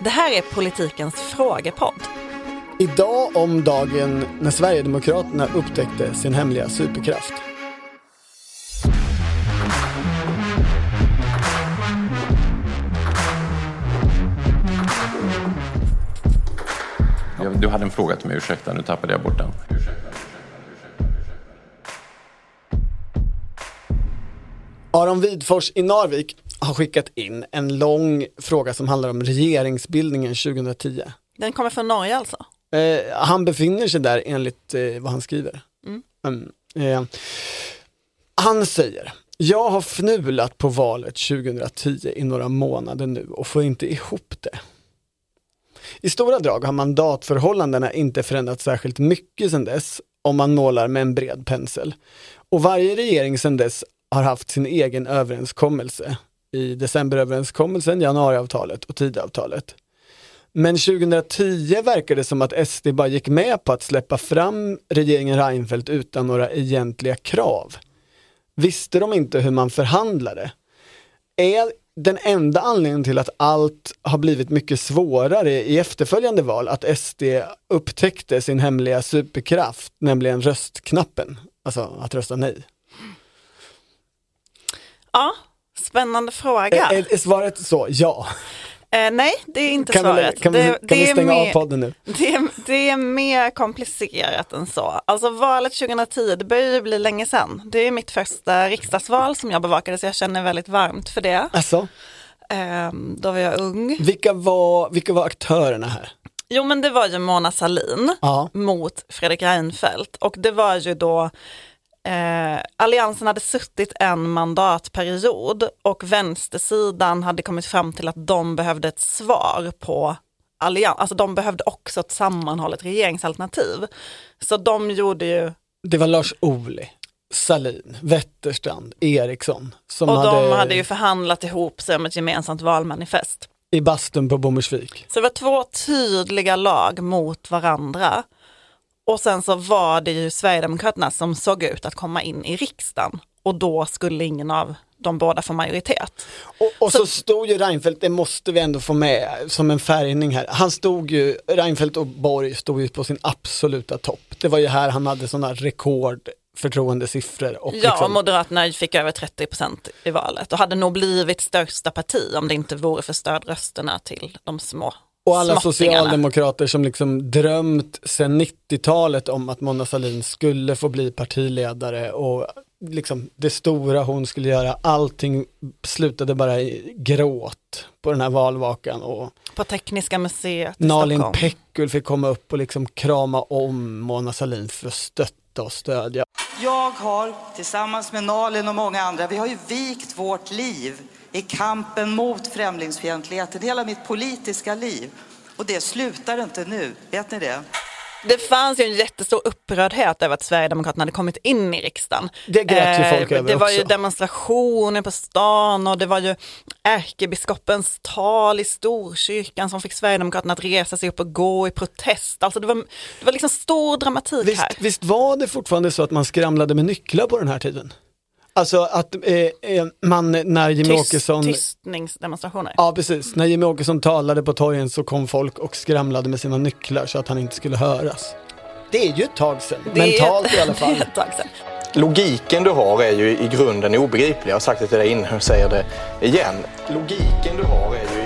Det här är politikens frågepodd. Idag om dagen när Sverigedemokraterna upptäckte sin hemliga superkraft. Du hade en fråga till mig, ursäkta, nu tappade jag bort den. Aron Widfors i Narvik har skickat in en lång fråga som handlar om regeringsbildningen 2010. Den kommer från Norge alltså? Eh, han befinner sig där enligt eh, vad han skriver. Mm, eh, han säger, jag har fnulat på valet 2010 i några månader nu och får inte ihop det. I stora drag har mandatförhållandena inte förändrats särskilt mycket sedan dess om man målar med en bred pensel. Och varje regering sedan dess har haft sin egen överenskommelse i decemberöverenskommelsen, januariavtalet och Tidöavtalet. Men 2010 verkar det som att SD bara gick med på att släppa fram regeringen Reinfeldt utan några egentliga krav. Visste de inte hur man förhandlade? Är den enda anledningen till att allt har blivit mycket svårare i efterföljande val att SD upptäckte sin hemliga superkraft, nämligen röstknappen, alltså att rösta nej? Ja, spännande fråga. Är, är svaret så? Ja. Eh, nej, det är inte Kan vi, svaret. kan vi, det, kan det vi är stänga mer, av podden nu? Det är, det är mer komplicerat än så. Alltså valet 2010, det börjar ju bli länge sedan. Det är mitt första riksdagsval som jag bevakade så jag känner väldigt varmt för det. Alltså, Eh, då var jag ung. vilka var, vilka var aktörerna här? Jo men det var ju Mona Sahlin Ja. mot Fredrik Reinfeldt och det var ju då eh, Alliansen hade suttit en mandatperiod och vänstersidan hade kommit fram till att de behövde ett svar på allians, alltså de behövde också ett sammanhållet regeringsalternativ. Så de gjorde ju, Det var Lars Ohly, Salin, Wetterstrand, Eriksson som och hade, de hade ju förhandlat ihop sig om ett gemensamt valmanifest. i bastun på Bommersvik. Så det var två tydliga lag mot varandra. Och sen så var det ju Sverigedemokraterna som såg ut att komma in i riksdagen. Och då skulle ingen av de båda få majoritet. Och, och så, stod ju Reinfeldt, det måste vi ändå få med som en färgning här. Han stod ju, Reinfeldt och Borg stod ju på sin absoluta topp. Det var ju här han hade sådana rekord förtroendesiffror. Och Ja, liksom, Moderaterna fick över 30 procent i valet och hade nog blivit största parti om det inte vore för stödrösterna till de små och alla socialdemokrater som liksom drömt sedan 90-talet om att Mona Sahlin skulle få bli partiledare och liksom det stora hon skulle göra, allting slutade bara i gråt på den här valvakan och På Tekniska museet i Nalin Stockholm. Pekgul fick komma upp och liksom krama om Mona Sahlin för att stötta och stödja. Jag har tillsammans med Nalin och många andra, vi har ju vikt vårt liv i kampen mot främlingsfientligheten, hela mitt politiska liv. Och det slutar inte nu, vet ni det? Det fanns ju en jättestor upprördhet över att Sverigedemokraterna hade kommit in i riksdagen. Det grät ju folk över Det var ju också. demonstrationer på stan och det var ju ärkebiskopens tal i Storkyrkan som fick Sverigedemokraterna att resa sig upp och gå i protest. Alltså det var, det var liksom stor dramatik Visst, här. visst var det fortfarande så att man skramlade med nycklar på den här tiden? Alltså att eh, eh, man när Jimmy Tyst, Åkesson tystningsdemonstrationer. Ja precis, när Jimmy Åkesson talade på torgen så kom folk och skramlade med sina nycklar så att han inte skulle höras. Det är ju ett tag sedan, Det är mentalt ett- i alla fall. Det är ett tag sedan. Logiken du har är ju i grunden obegriplig. Jag har sagt det till dig innan och säger det igen. Logiken du har är ju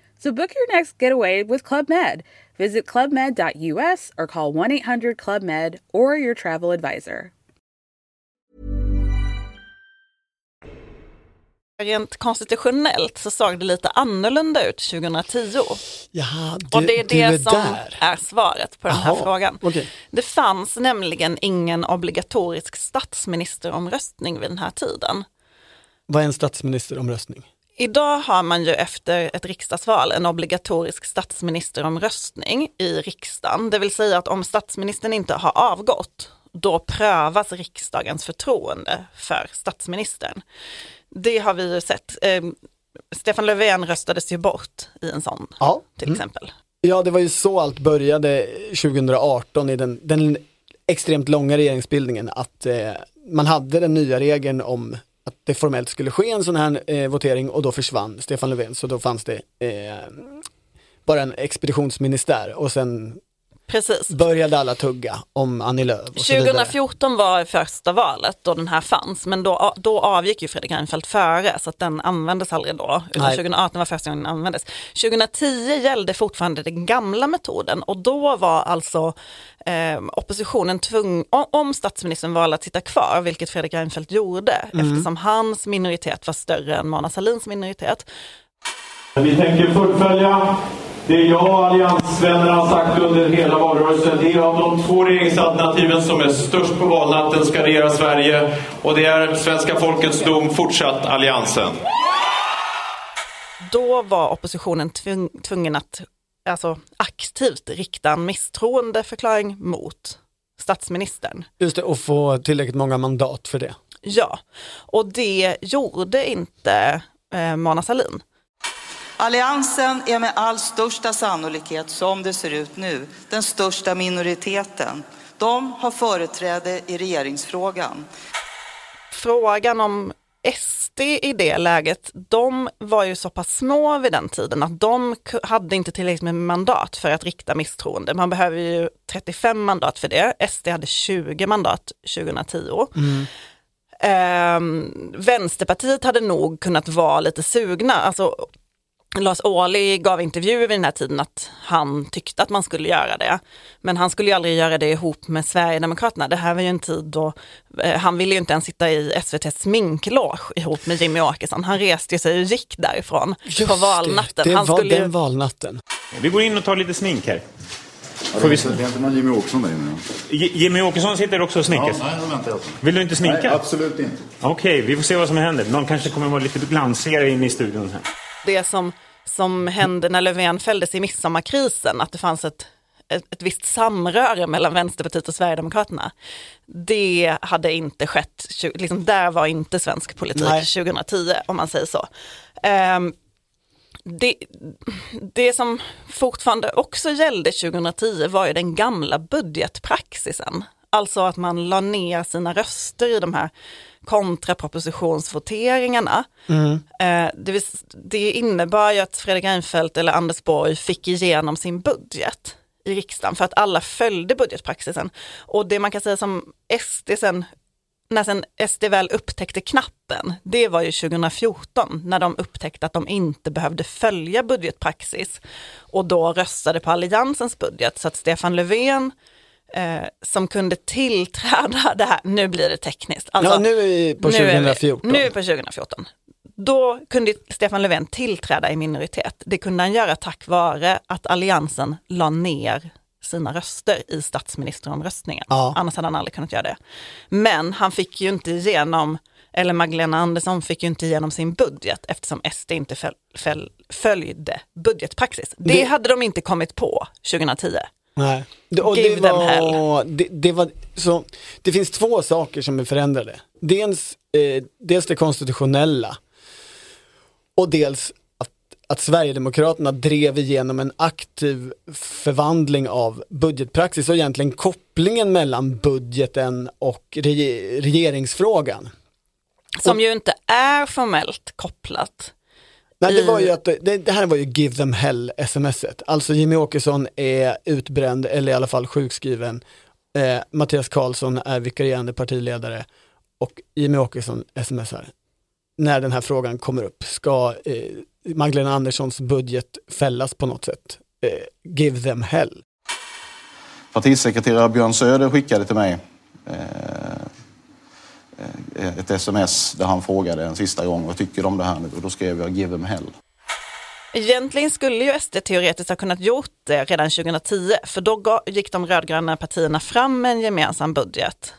So book your next getaway with Club Med. Visit clubmed.us or call 1 800 Club Med or your travel advisor. Rent konstitutionellt så såg det lite annorlunda ut 2010. Jaha, du, Och det är det är som där. är svaret på den här Jaha, frågan. okej. Det fanns nämligen ingen obligatorisk statsministeromröstning vid den här tiden. Vad är en statsministeromröstning? Idag har man ju efter ett riksdagsval en obligatorisk statsministeromröstning i riksdagen. Det vill säga att om statsministern inte har avgått, då prövas riksdagens förtroende för statsministern. Det har vi ju sett. Eh, Stefan Löfven röstades ju bort i en sån, Ja. till Mm. exempel. Ja, det var ju så allt började 2018 i den, den extremt långa regeringsbildningen, att eh, man hade den nya regeln om att det formellt skulle ske en sån här eh, votering och då försvann Stefan Löfven, så då fanns det eh, bara en expeditionsministär och sen Precis. började alla tugga om Annie Lööf och så vidare. 2014 var första valet då den här fanns, men då, då avgick ju Fredrik Reinfeldt före, så att den användes aldrig då. Utan Nej. 2018 var första gången den användes. 2010 gällde fortfarande den gamla metoden och då var alltså eh, oppositionen tvungen, om- statsministern valde att sitta kvar, vilket Fredrik Reinfeldt gjorde, eftersom hans minoritet var större än Mona Sahlins minoritet, Vi tänker fullfölja det jag och alliansvännerna har sagt under hela valrörelsen. Det är av de två regeringsalternativen som är störst på valnatten ska regera Sverige. Och det är svenska folkets dom, fortsatt Alliansen. då var oppositionen tvung, tvungen att alltså, aktivt rikta en misstroendeförklaring mot statsministern. Just det, och få tillräckligt många mandat för det. Ja, och det gjorde inte eh, Mona Sahlin. Alliansen är med all största sannolikhet, som det ser ut nu, den största minoriteten. De har företräde i regeringsfrågan. Frågan om SD i det läget, de var ju så pass små vid den tiden att de hade inte tillräckligt med mandat för att rikta misstroende. Man behöver ju 35 mandat för det. SD hade 20 mandat 2010. Ehm, Vänsterpartiet hade nog kunnat vara lite sugna. Alltså, Lars Ohly gav intervjuer vid den här tiden att han tyckte att man skulle göra det. Men han skulle ju aldrig göra det ihop med Sverigedemokraterna. Det här var ju en tid då eh, han ville ju inte ens sitta i SVTs sminkloge ihop med Jimmy Åkesson. Han reste sig och gick därifrån på valnatten. det, det han var skulle ju... den valnatten. Vi går in och tar lite smink här. Får vi... Det är inte någon Jimmy Åkesson där inne? Jimmy Åkesson sitter också och sminkas. nej, det väntar jag på. Vill du inte sminka? Nej, absolut inte. Okej, vi får se vad som händer. Någon kanske kommer vara lite glansigare inne i studion här. Det som, som hände när Löfven fälldes i midsommarkrisen, att det fanns ett, ett, ett visst samröre mellan Vänsterpartiet och Sverigedemokraterna. Det hade inte skett, liksom där var inte svensk politik Nej. 2010 om man säger så. Ehm, det, det som fortfarande också gällde 2010 var ju den gamla budgetpraxisen. Alltså att man la ner sina röster i de här kontrapropositionsvoteringarna. Eh, det, vill, det innebar ju att Fredrik Reinfeldt eller Anders Borg fick igenom sin budget i riksdagen för att alla följde budgetpraxisen. Och det man kan säga som SD sen, när sen SD väl upptäckte knappen, det var ju 2014 när de upptäckte att de inte behövde följa budgetpraxis och då röstade på Alliansens budget så att Stefan Löfven eh, som kunde tillträda det här, nu blir det tekniskt. Alltså, ja, nu är vi på nu är vi- 2014. Nu är vi på 2014. Då kunde Stefan Löfven tillträda i minoritet. Det kunde han göra tack vare att Alliansen la ner sina röster i statsministeromröstningen. Ja. Annars hade han aldrig kunnat göra det. Men han fick ju inte igenom, eller Magdalena Andersson fick ju inte igenom sin budget eftersom SD inte föl, föl, följde budgetpraxis. Det, Det- hade de inte kommit på 2010. Nej. Det, och Give det, them var, hell. det, det, var, så, det finns två saker som är förändrade. Dels, eh, dels det konstitutionella och dels att, att Sverigedemokraterna drev igenom en aktiv förvandling av budgetpraxis och egentligen kopplingen mellan budgeten och rege, regeringsfrågan. Som ju inte är formellt kopplat. Nej, det var ju att, det, det här var ju give them hell smset. Alltså Jimmy Åkesson är utbränd eller i alla fall sjukskriven. Eh, Mattias Karlsson är vikarierande partiledare och Jimmy Åkesson smsar. När den här frågan kommer upp, ska eh, Magdalena Anderssons budget fällas på något sätt? Eh, give them hell. Partisekreterare Björn Söder skickade till mig eh, ett sms där han frågade en sista gång vad tycker du om det här nu? Och då skrev jag give them hell. Egentligen skulle ju SD teoretiskt ha kunnat gjort det redan 2010, för då gick de rödgröna partierna fram med en gemensam budget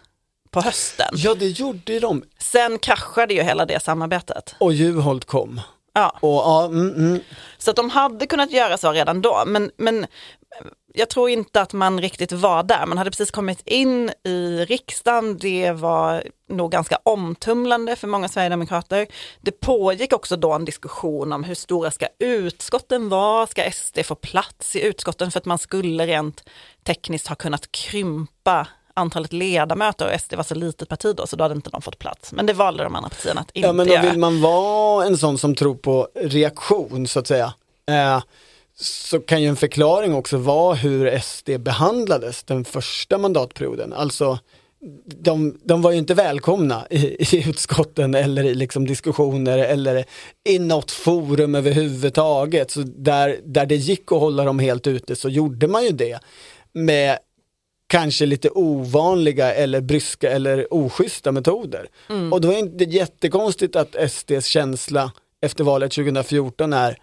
på hösten. Ja, det gjorde de. Sen kraschade ju hela det samarbetet. Och Juholt kom. Ja. Och, ja, mm, mm. Så att de hade kunnat göra så redan då, men, men jag tror inte att man riktigt var där. Man hade precis kommit in i riksdagen, det var nog ganska omtumlande för många sverigedemokrater. Det pågick också då en diskussion om hur stora ska utskotten vara? Ska SD få plats i utskotten för att man skulle rent tekniskt ha kunnat krympa antalet ledamöter och SD var så litet parti då så då hade inte de fått plats. Men det valde de andra partierna att inte Ja men då göra. vill man vara en sån som tror på reaktion så att säga. Eh, så kan ju en förklaring också vara hur SD behandlades den första mandatperioden. Alltså de, de var ju inte välkomna i, i utskotten eller i liksom diskussioner eller i något forum överhuvudtaget. Så där, där det gick att hålla dem helt ute så gjorde man ju det med kanske lite ovanliga eller bryska eller oschyssta metoder. Och då är det inte jättekonstigt att SDs känsla efter valet 2014 är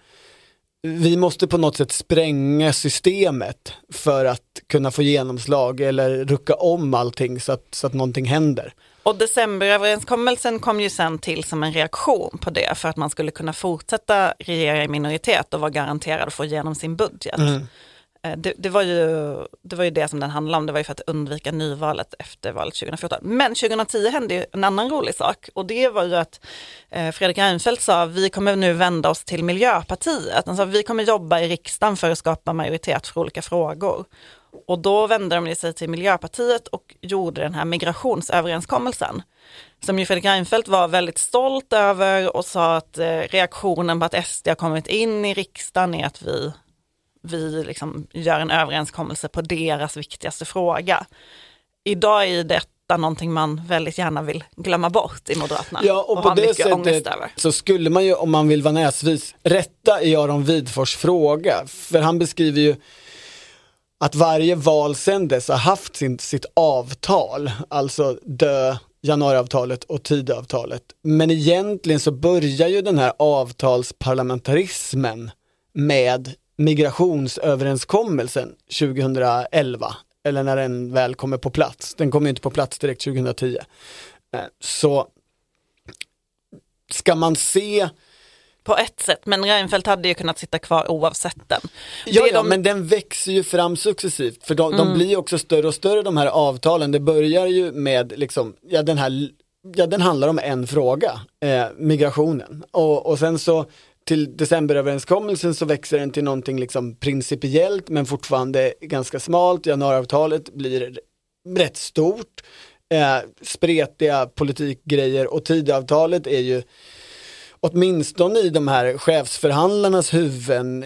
vi måste på något sätt spränga systemet för att kunna få genomslag eller rucka om allting så att, så att någonting händer. Och decemberöverenskommelsen kom ju sen till som en reaktion på det för att man skulle kunna fortsätta regera i minoritet och vara garanterad att få igenom sin budget. Eh, Eh, det, det, var ju, det var ju det som den handlade om, det var ju för att undvika nyvalet efter valet 2014. Men 2010 hände ju en annan rolig sak och det var ju att eh, Fredrik Reinfeldt sa vi kommer nu vända oss till Miljöpartiet. Han sa vi kommer jobba i riksdagen för att skapa majoritet för olika frågor. Och då vände de sig till Miljöpartiet och gjorde den här migrationsöverenskommelsen. Som ju Fredrik Reinfeldt var väldigt stolt över och sa att eh, reaktionen på att SD har kommit in i riksdagen är att vi vi liksom gör en överenskommelse på deras viktigaste fråga. Idag är detta någonting man väldigt gärna vill glömma bort i Moderaterna Ja, och, på har det sättet så skulle man ju, om man vill vara näsvis, rätta i Aron Widfors fråga. För han beskriver ju att varje val sen dess har haft sin, sitt avtal, alltså dö januariavtalet och tidavtalet. Men egentligen så börjar ju den här avtalsparlamentarismen med migrationsöverenskommelsen 2011, eller när den väl kommer på plats. Den kommer ju inte på plats direkt 2010. Eh, Så ska man se, På ett sätt, men Reinfeldt hade ju kunnat sitta kvar oavsett den. ja, de- men den växer ju fram successivt, för de, de blir ju också större och större de här avtalen. Det börjar ju med liksom, ja den här, ja den handlar om en fråga, eh, migrationen. Och, och sen så till decemberöverenskommelsen så växer den till någonting liksom principiellt men fortfarande ganska smalt. Januariavtalet blir rätt stort. Eh, spretiga politikgrejer och tidavtalet är ju åtminstone i de här chefsförhandlarnas huvuden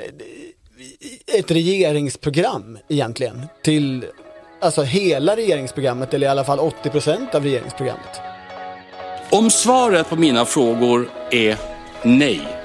ett regeringsprogram egentligen till alltså hela regeringsprogrammet eller i alla fall 80% av regeringsprogrammet. Om svaret på mina frågor är nej,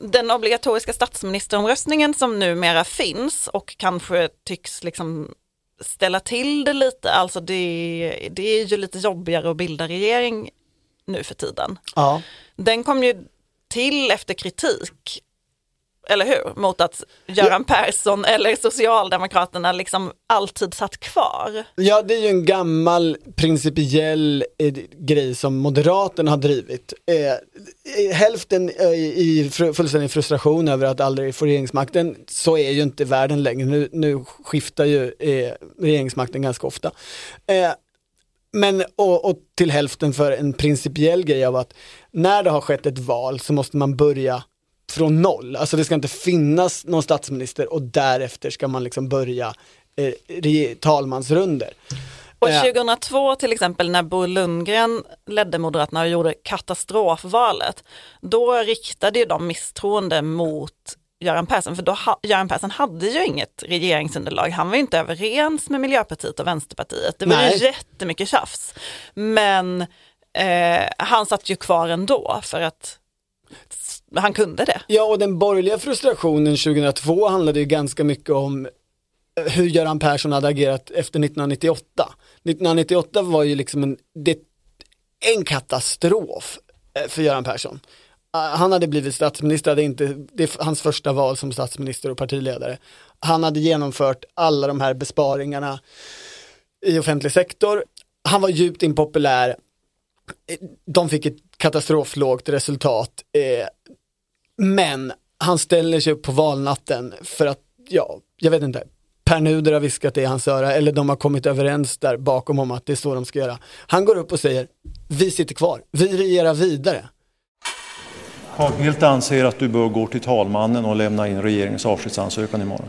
Den obligatoriska statsministeromröstningen som numera finns och kanske tycks liksom ställa till det lite, alltså det, det är ju lite jobbigare att bilda regering nu för tiden. Ja. Den kom ju till efter kritik, eller hur, mot att Göran Persson eller Socialdemokraterna liksom alltid satt kvar. Ja, det är ju en gammal principiell eh, grej som Moderaterna har drivit. Eh, hälften eh, i fr- fullständig frustration över att aldrig få regeringsmakten, så är ju inte världen längre. Nu, nu skiftar ju eh, regeringsmakten ganska ofta. Eh, men och, och till hälften för en principiell grej av att när det har skett ett val så måste man börja från noll. Alltså det ska inte finnas någon statsminister och därefter ska man liksom börja eh, talmansrunder. Och Eh, 2002 till exempel när Bo Lundgren ledde Moderaterna och gjorde katastrofvalet, då riktade ju de misstroende mot Göran Persson, för då ha, Göran Persson hade ju inget regeringsunderlag. Han var inte överens med Miljöpartiet och Vänsterpartiet. Det var Nej. ju jättemycket tjafs. Men eh, han satt ju kvar ändå för att han kunde det. Ja, och den borgerliga frustrationen 2002 handlade ju ganska mycket om eh, hur Göran Persson hade agerat efter 1998. 1998 var ju liksom en, det, en katastrof eh, för Göran Persson. Ah, han hade blivit statsminister, hade inte, det är hans första val som statsminister och partiledare. Han hade genomfört alla de här besparingarna i offentlig sektor. Han var djupt impopulär. Eh, De fick ett katastroflågt resultat. Eh, men han ställer sig upp på valnatten för att, ja, jag vet inte, Per Nuder har viskat det i hans öra eller de har kommit överens där bakom om att det är så de ska göra. Han går upp och säger, vi sitter kvar, vi regerar vidare. Carl Bildt anser att du bör gå till talmannen och lämna in regeringens avskedsansökan imorgon.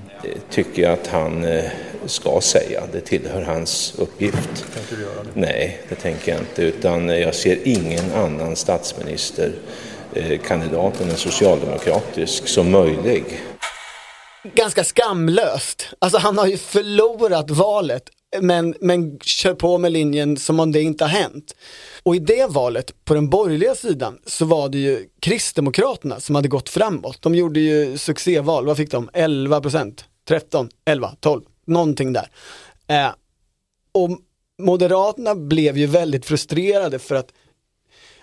tycker jag att han eh, ska säga. Det tillhör hans uppgift. Tänker du göra det? Nej, det tänker jag inte. Utan jag ser ingen annan statsministerkandidat än en socialdemokratisk som möjlig. Ganska skamlöst, alltså han har ju förlorat valet men, men kör på med linjen som om det inte har hänt. Och i det valet, på den borgerliga sidan, så var det ju Kristdemokraterna som hade gått framåt. De gjorde ju succéval, vad fick de? 11 procent, 13, 11, 12, någonting där. Eh, och Moderaterna blev ju väldigt frustrerade för att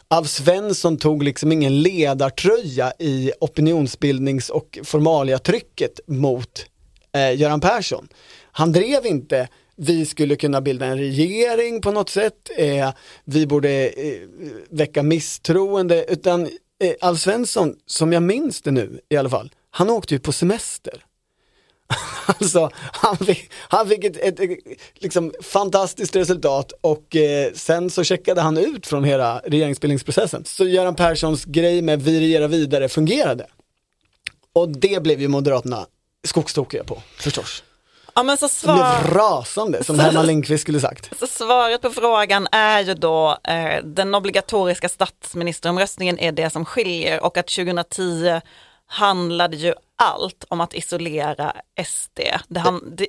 Alf Svensson tog liksom ingen ledartröja i opinionsbildnings och formaliatrycket mot eh, Göran Persson. Han drev inte vi skulle kunna bilda en regering på något sätt, eh, vi borde eh, väcka misstroende, utan eh, Alf Svensson, som jag minns det nu i alla fall, han åkte ju på semester. Alltså, han fick, han fick ett, ett, ett liksom fantastiskt resultat och eh, sen så checkade han ut från hela regeringsbildningsprocessen. Så Göran Perssons grej med vi regerar vidare fungerade. Och det blev ju Moderaterna skogstokiga på, förstås. Ja, men så svar... blev rasande, som Herman Lindqvist skulle sagt. Så svaret på frågan är ju då eh, den obligatoriska statsministeromröstningen är det som skiljer och att 2010 handlade ju allt om att isolera SD. Det han, det,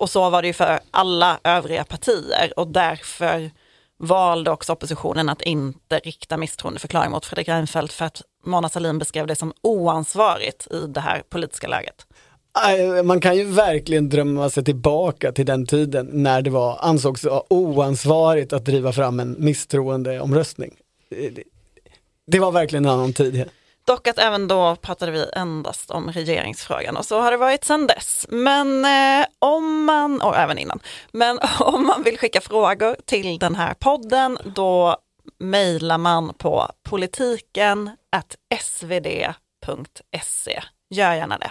och så var det ju för alla övriga partier och därför valde också oppositionen att inte rikta misstroendeförklaring mot Fredrik Reinfeldt för att Mona Sahlin beskrev det som oansvarigt i det här politiska läget. Man kan ju verkligen drömma sig tillbaka till den tiden när det var, ansågs vara oansvarigt att driva fram en misstroendeomröstning. Det var verkligen en annan tid. Dock att även då pratade vi endast om regeringsfrågan och så har det varit sedan dess. Men eh, om man, och även innan, men om man vill skicka frågor till den här podden då mejlar man på politiken svd.se. Gör gärna det.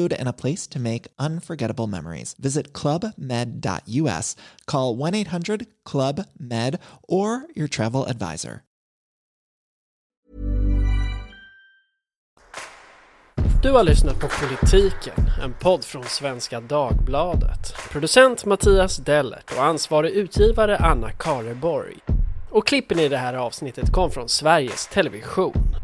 food, and a place to make unforgettable memories. Visit clubmed.us, call 1 800 Club Med, or your travel advisor. Du har lyssnat på Politiken, en podd från Svenska Dagbladet. Producent Mattias Dellert och ansvarig utgivare Anna Kareborg. Och klippen i det här avsnittet kom från Sveriges Television.